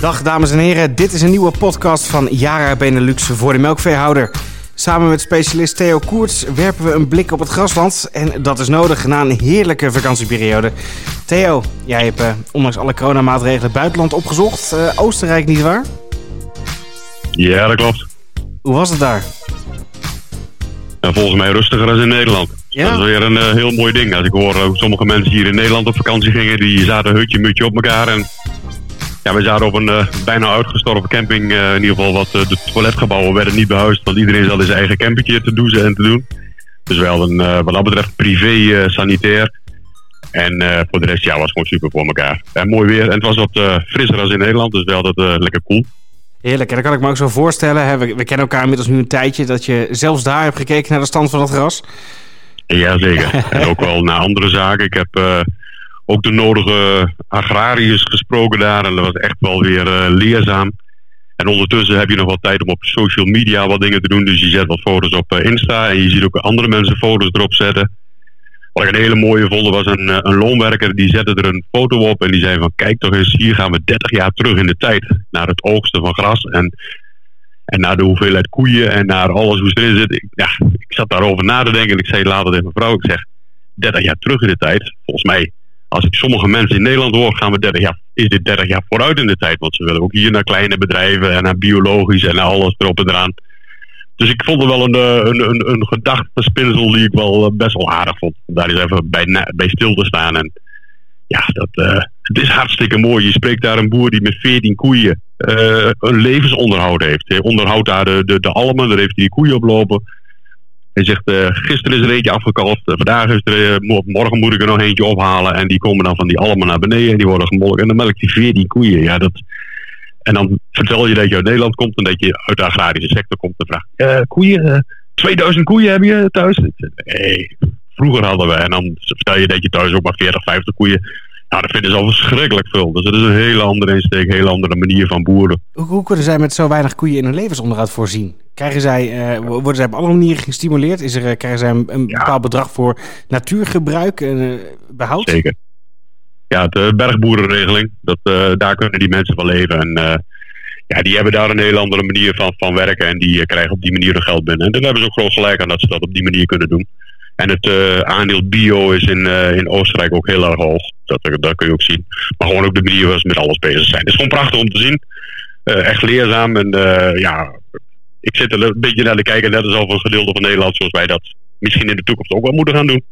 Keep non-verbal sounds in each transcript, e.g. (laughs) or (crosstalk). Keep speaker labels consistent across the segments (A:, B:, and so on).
A: Dag dames en heren, dit is een nieuwe podcast van Yara Benelux voor de melkveehouder. Samen met specialist Theo Koerts werpen we een blik op het grasland. En dat is nodig na een heerlijke vakantieperiode. Theo, jij hebt uh, ondanks alle coronamaatregelen het buitenland opgezocht. Uh, Oostenrijk, nietwaar?
B: Ja, dat klopt.
A: Hoe was het daar?
B: Ja, volgens mij rustiger dan in Nederland. Ja? Dat is weer een uh, heel mooi ding. Als ik hoor hoe sommige mensen hier in Nederland op vakantie gingen, die zaten hutje mutje op elkaar. En ja, we zaten op een uh, bijna uitgestorven camping. Uh, in ieder geval wat de toiletgebouwen werden niet behuisd, want iedereen zat in zijn eigen campingje te douchen en te doen. Dus wel een, wat dat betreft privé sanitair. En voor de rest ja, was het gewoon super voor elkaar. En mooi weer. En het was wat frisser dan in Nederland, dus wel dat lekker cool.
A: Heerlijk, en dan kan ik me ook zo voorstellen. Hè, we, we, kennen elkaar inmiddels nu een tijdje. Dat je zelfs daar hebt gekeken naar de stand van het gras.
B: Jazeker. (laughs) en ook wel naar andere zaken. Ik heb ook de nodige agrariërs gesproken daar. En dat was echt wel weer uh, leerzaam. En ondertussen heb je nog wat tijd om op social media wat dingen te doen. Dus je zet wat foto's op uh, Insta. En je ziet ook andere mensen foto's erop zetten. Wat ik een hele mooie vond was een, een loonwerker. Die zette er een foto op. En die zei van kijk toch eens. Hier gaan we 30 jaar terug in de tijd. Naar het oogsten van gras. En en naar de hoeveelheid koeien en naar alles hoe het erin zit. Ik, ja, ik zat daarover na te denken en ik zei later tegen mijn vrouw, ik zeg, 30 jaar terug in de tijd, volgens mij, als ik sommige mensen in Nederland hoor, gaan we 30 jaar, is dit 30 jaar vooruit in de tijd. Want ze willen ook hier naar kleine bedrijven en naar biologisch en naar alles erop en eraan. Dus ik vond het wel een, eh, een, een, een gedachtespinsel die ik wel eh, best wel aardig vond. Om daar eens even bij, bij stil te staan. En ja, dat, uh, het is hartstikke mooi. Je spreekt daar een boer die met 14 koeien een levensonderhoud heeft. Hij onderhoudt daar de, de, almen, daar heeft hij die koeien oplopen. Hij zegt, uh, gisteren is er eentje afgekalfd, vandaag is er, morgen moet ik er nog eentje ophalen. En die komen dan van die almen naar beneden en die worden gemolken. En dan melkt hij 14 koeien. Ja, dat... En dan vertel je dat je uit Nederland komt en dat je uit de agrarische sector komt en vraagt, koeien, 2000 koeien heb je thuis? Nee, vroeger hadden we. En dan vertel je dat je thuis ook maar 40, 50 koeien nou, dat vinden ze al verschrikkelijk veel. Dus dat is een hele andere insteek, een hele andere manier van boeren.
A: Hoe kunnen zij met zo weinig koeien in hun levensonderhoud voorzien? Krijgen zij, uh, worden zij op alle manieren gestimuleerd? Is er, uh, krijgen zij een, een bepaald bedrag voor natuurgebruik en uh, behoud?
B: Zeker. Ja, de bergboerenregeling, dat, daar kunnen die mensen van leven. En ja, die hebben daar een hele andere manier van, van werken en die krijgen op die manier hun geld binnen. En daar hebben ze ook groot gelijk aan dat ze dat op die manier kunnen doen. En het uh, aandeel bio is in, uh, in Oostenrijk ook heel erg hoog. Dat, dat kun je ook zien. Maar gewoon ook de manier waarop ze met alles bezig zijn. Het is gewoon prachtig om te zien. Uh, echt leerzaam. En ja, ik zit er een beetje naar te kijken. Net als over een gedeelte van Nederland. Zoals wij dat misschien in de toekomst ook wel moeten gaan doen.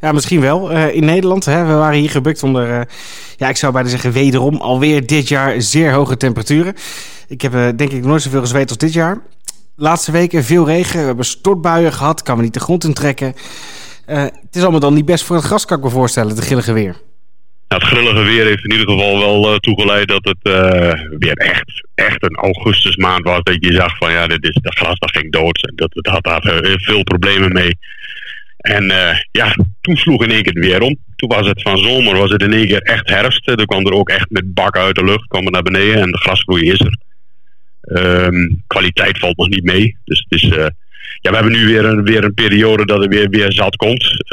A: Ja, misschien wel. in Nederland, hè, we waren hier gebukt onder, ja, ik zou bijna zeggen wederom, alweer dit jaar zeer hoge temperaturen. Ik heb denk ik nooit zoveel gezweet als dit jaar laatste weken veel regen. We hebben stortbuien gehad. Kan we niet de grond intrekken. Het is allemaal dan niet best voor het gras, kan ik me voorstellen, het grillige weer.
B: Het grillige weer heeft in ieder geval wel uh, toegeleid dat het uh, weer echt, echt een augustusmaand was. Dat je zag van ja, dit is, dat gras dat ging dood. En dat, dat had daar veel problemen mee. En ja, toen sloeg in één keer het weer om. Toen was het van zomer, was het in één keer echt herfst. Er kwam er ook echt met bakken uit de lucht, kwam er naar beneden en de grasgroei is er. Um, kwaliteit valt nog niet mee. Dus het is, ja, we hebben nu weer een, weer een periode dat er weer, weer zat komt.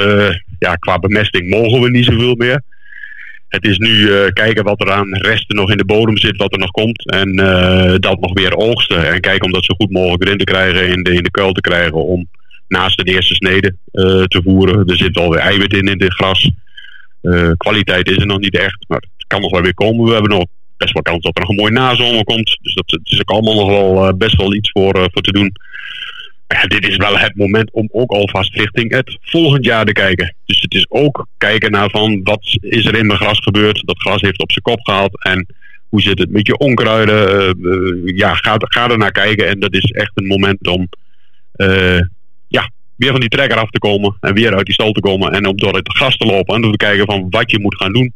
B: Ja, qua bemesting mogen we niet zoveel meer. Het is nu uh, kijken wat er aan resten nog in de bodem zit, wat er nog komt. En dat nog weer oogsten. En kijken om dat zo goed mogelijk erin te krijgen, in de, in de kuil te krijgen. Om naast de eerste snede te voeren. Er zit alweer eiwit in in dit gras. kwaliteit is er nog niet echt, maar het kan nog wel weer komen. We hebben nog best wel kans dat er nog een mooi nazomer komt. Dus dat, is ook allemaal nog wel best wel iets voor, voor te doen. Ja, dit is wel het moment om ook alvast richting het volgend jaar te kijken. Dus het is ook kijken naar van wat is er in mijn gras gebeurd. Dat gras heeft op zijn kop gehaald. En hoe zit het met je onkruiden? Uh, ja, ga, er naar kijken. En dat is echt een moment om ja, weer van die trekker af te komen. En weer uit die stal te komen. En om door het gras te lopen. En om te kijken van wat je moet gaan doen.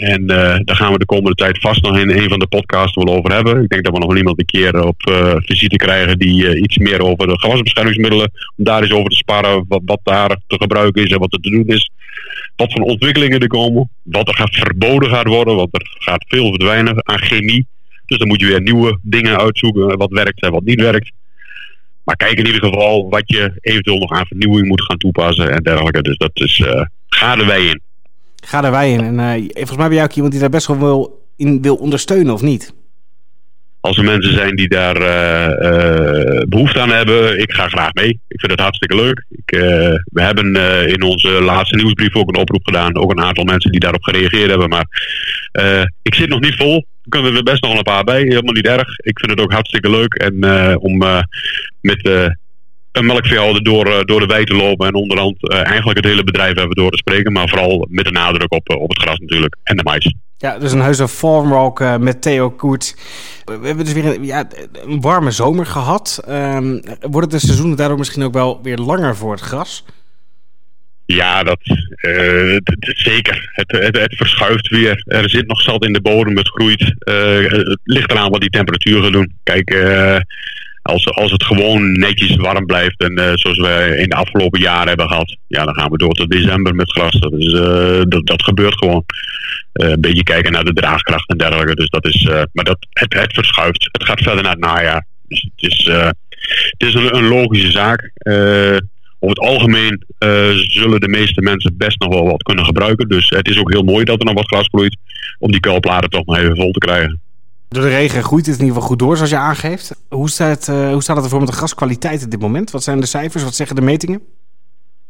B: En uh, daar gaan we de komende tijd vast nog in een van de podcasts wel over hebben. Ik denk dat we nog iemand een keer op uh, visite krijgen die uh, iets meer over de gewasbeschermingsmiddelen, om daar eens over te sparren, wat, wat daar te gebruiken is en wat er te doen is. Wat voor ontwikkelingen er komen, wat er gaat verboden gaat worden, want er gaat veel verdwijnen aan chemie. Dus dan moet je weer nieuwe dingen uitzoeken, wat werkt en wat niet werkt. Maar kijk in ieder geval wat je eventueel nog aan vernieuwing moet gaan toepassen en dergelijke. Dus dat is, ga er wij in.
A: Ga er wij in. En uh, volgens mij ben jij ook iemand die daar best wel wil, in wil ondersteunen, of niet?
B: als er mensen zijn die daar uh, behoefte aan hebben, ik ga graag mee. Ik vind het hartstikke leuk. Ik, we hebben in onze laatste nieuwsbrief ook een oproep gedaan. Ook een aantal mensen die daarop gereageerd hebben. Maar ik zit nog niet vol. Er kunnen er best nog een paar bij. Helemaal niet erg. Ik vind het ook hartstikke leuk. En om met een melkveehouder door, door de wei te lopen. En onderhand eigenlijk het hele bedrijf even door te spreken. Maar vooral met een nadruk op, op het gras natuurlijk. En de mais.
A: Ja, dus een heuse farmwalk uh, met Theo Koert. We hebben dus weer een, ja, een warme zomer gehad. Um, wordt het de seizoen daardoor misschien ook wel weer langer voor het gras?
B: Ja, dat, uh, zeker. Het, het, het, verschuift weer. Er zit nog zat in de bodem, het groeit. Uh, het ligt eraan wat die temperatuur gaat doen. Kijk, als, als het gewoon netjes warm blijft en uh, zoals we in de afgelopen jaren hebben gehad, ja, dan gaan we door tot december met gras. Dat, is, uh, dat, dat gebeurt gewoon. Uh, een beetje kijken naar de draagkracht en dergelijke. Dus dat is, maar dat, het, het verschuift. Het gaat verder naar het najaar. Dus het is, het is een, een logische zaak. over het algemeen zullen de meeste mensen best nog wel wat kunnen gebruiken. Dus het is ook heel mooi dat er nog wat gras groeit. Om die kuilplaten toch nog even vol te krijgen.
A: Door de regen groeit het in ieder geval goed door, zoals je aangeeft. Hoe staat, uh, hoe staat het ervoor met de gaskwaliteit op dit moment? Wat zijn de cijfers? Wat zeggen de metingen?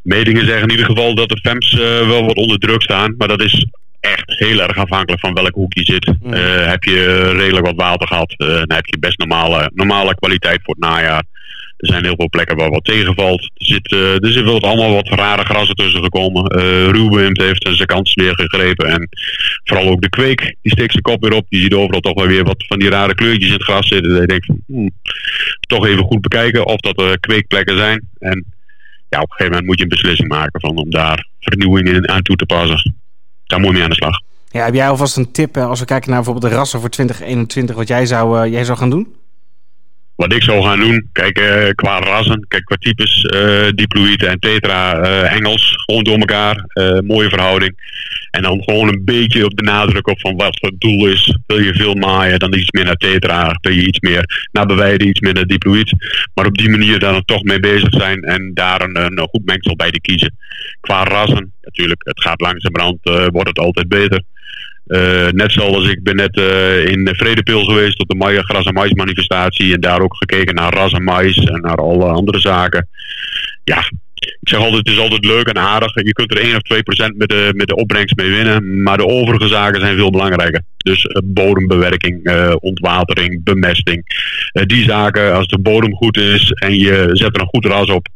B: Metingen zeggen in ieder geval dat de FEMS uh, wel wat onder druk staan. Maar dat is echt heel erg afhankelijk van welk hoek je zit. Mm. Uh, heb je redelijk wat water gehad, dan heb je best normale, normale kwaliteit voor het najaar. Er zijn heel veel plekken waar wat tegenvalt. Er zit, uh, er zit wel allemaal wat rare grassen tussen gekomen. Uh, Ruben heeft zijn kans weer gegrepen. En vooral ook de kweek, die steekt zijn kop weer op. Die ziet overal toch wel weer wat van die rare kleurtjes in het gras zitten. Dat je denkt van, hmm, toch even goed bekijken of dat er kweekplekken zijn. En ja, op een gegeven moment moet je een beslissing maken van om daar vernieuwingen aan toe te passen. Daar moet je mee aan de slag.
A: Ja, heb jij alvast een tip eh, als we kijken naar bijvoorbeeld de rassen voor 2021, wat jij zou, jij zou gaan doen?
B: Wat ik zou gaan doen, kijk, uh, qua rassen, kijk, qua types, uh, en tetra, uh, Engels, gewoon door elkaar, mooie verhouding. En dan gewoon een beetje op de nadruk op van wat het doel is. Wil je veel maaien, dan iets meer naar tetra. Wil je iets meer naar bewijden, iets meer naar diploïd. Maar op die manier dan toch mee bezig zijn en daar een, een goed mengsel bij te kiezen. Qua rassen, natuurlijk, het gaat langzamerhand, wordt het altijd beter. Uh, net zoals ik ben net uh, in Vredepil geweest op de Maya Gras en Mais manifestatie. En daar ook gekeken naar ras en mais en naar alle andere zaken. Ja, ik zeg altijd, het is altijd leuk en aardig. Je kunt er 1 of 2 procent met de, met de opbrengst mee winnen. Maar de overige zaken zijn veel belangrijker. Dus uh, bodembewerking, ontwatering, bemesting. die zaken, als de bodem goed is en je zet er een goed ras op.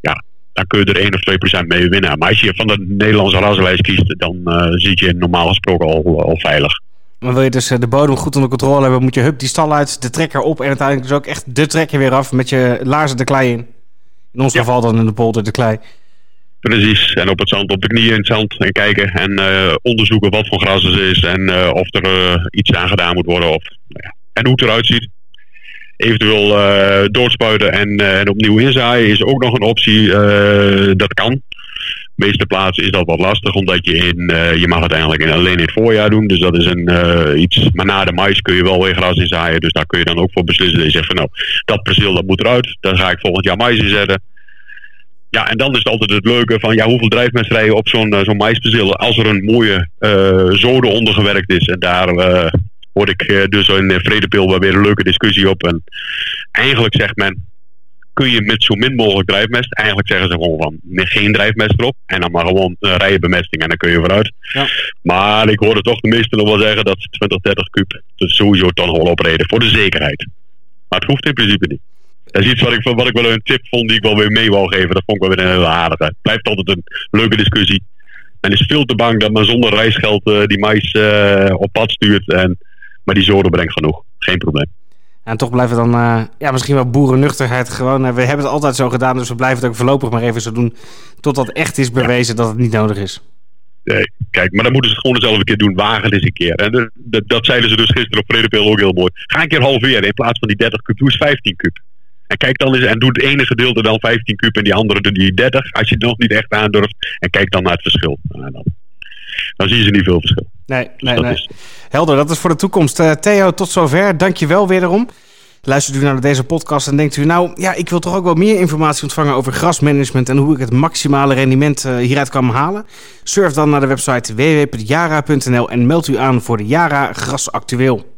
B: Ja, dan kun je er 1 of 2 procent mee winnen. Maar als je van de Nederlandse rassenlijst kiest, dan uh, zit je normaal gesproken al, al veilig.
A: Maar wil je dus eh, de bodem goed onder controle hebben, moet je hup die stal uit, de trekker op en uiteindelijk dus ook echt de trekker weer af met je laarzen de klei in. In ons geval dan in de polder de klei.
B: Precies, en op het zand, op de knieën in het zand en kijken en uh, onderzoeken wat voor gras er is en uh, of er uh, iets aan gedaan moet worden of, nou ja, en hoe het eruit ziet eventueel uh, en, uh, en opnieuw inzaaien is ook nog een optie. Uh, dat kan. De meeste plaatsen is dat wat lastig, omdat je in, je mag het eigenlijk alleen in het voorjaar doen. Dus dat is een, iets, maar na de mais kun je wel weer gras inzaaien. Dus daar kun je dan ook voor beslissen. Dat je zegt van nou, dat perceel dat moet eruit. Dan ga ik volgend jaar mais inzetten. Ja, en dan is het altijd het leuke van ja, hoeveel drijfmest rijden op zo'n zo'n maisperceel. Als er een mooie zode onder gewerkt is en daar hoorde ik eh, dus in Vredepil wel weer een leuke discussie op. En eigenlijk zegt men, kun je met zo min mogelijk drijfmest. Eigenlijk zeggen ze gewoon van geen drijfmest erop. En dan maar gewoon uh, rijenbemesting en dan kun je vooruit. Ja. Maar ik hoorde toch de meesten nog wel zeggen dat 20, 30 kub dus sowieso dan gewoon opreden. Voor de zekerheid. Maar het hoeft in principe niet. Dat is iets wat ik, wat ik wel een tip vond die ik wel weer mee wou geven. Dat vond ik wel weer een hele aardige. Het blijft altijd een leuke discussie. Men is veel te bang dat men zonder reisgeld uh, die mais uh, op pad stuurt. En maar die zoden brengt genoeg. Geen probleem.
A: En toch blijven dan uh, ja, misschien wel boerennuchterheid gewoon. Uh, we hebben het altijd zo gedaan, dus we blijven het ook voorlopig maar even zo doen. Totdat echt is bewezen dat het niet nodig is.
B: Nee, kijk, maar dan moeten ze het gewoon dezelfde keer doen. Wagen eens een keer. En dat, dat zeiden ze dus gisteren op Vredepeel ook heel mooi. Ga een keer halveren. In plaats van die 30 kub, doe eens 15 kub. En kijk dan eens en doe het ene gedeelte dan 15 kub en die andere die 30. Als je het nog niet echt aandurft. En kijk dan naar het verschil. Nou, dan, dan zie je niet veel verschil.
A: Nee, dus nee, nee. Helder, dat is voor de toekomst. Uh, Theo, tot zover. Dank je wel wederom. Luistert u naar deze podcast en denkt u, nou ja, ik wil toch ook wel meer informatie ontvangen over grasmanagement en hoe ik het maximale rendement uh, hieruit kan halen? Surf dan naar de website www.jara.nl en meld u aan voor de Jara Gras Actueel.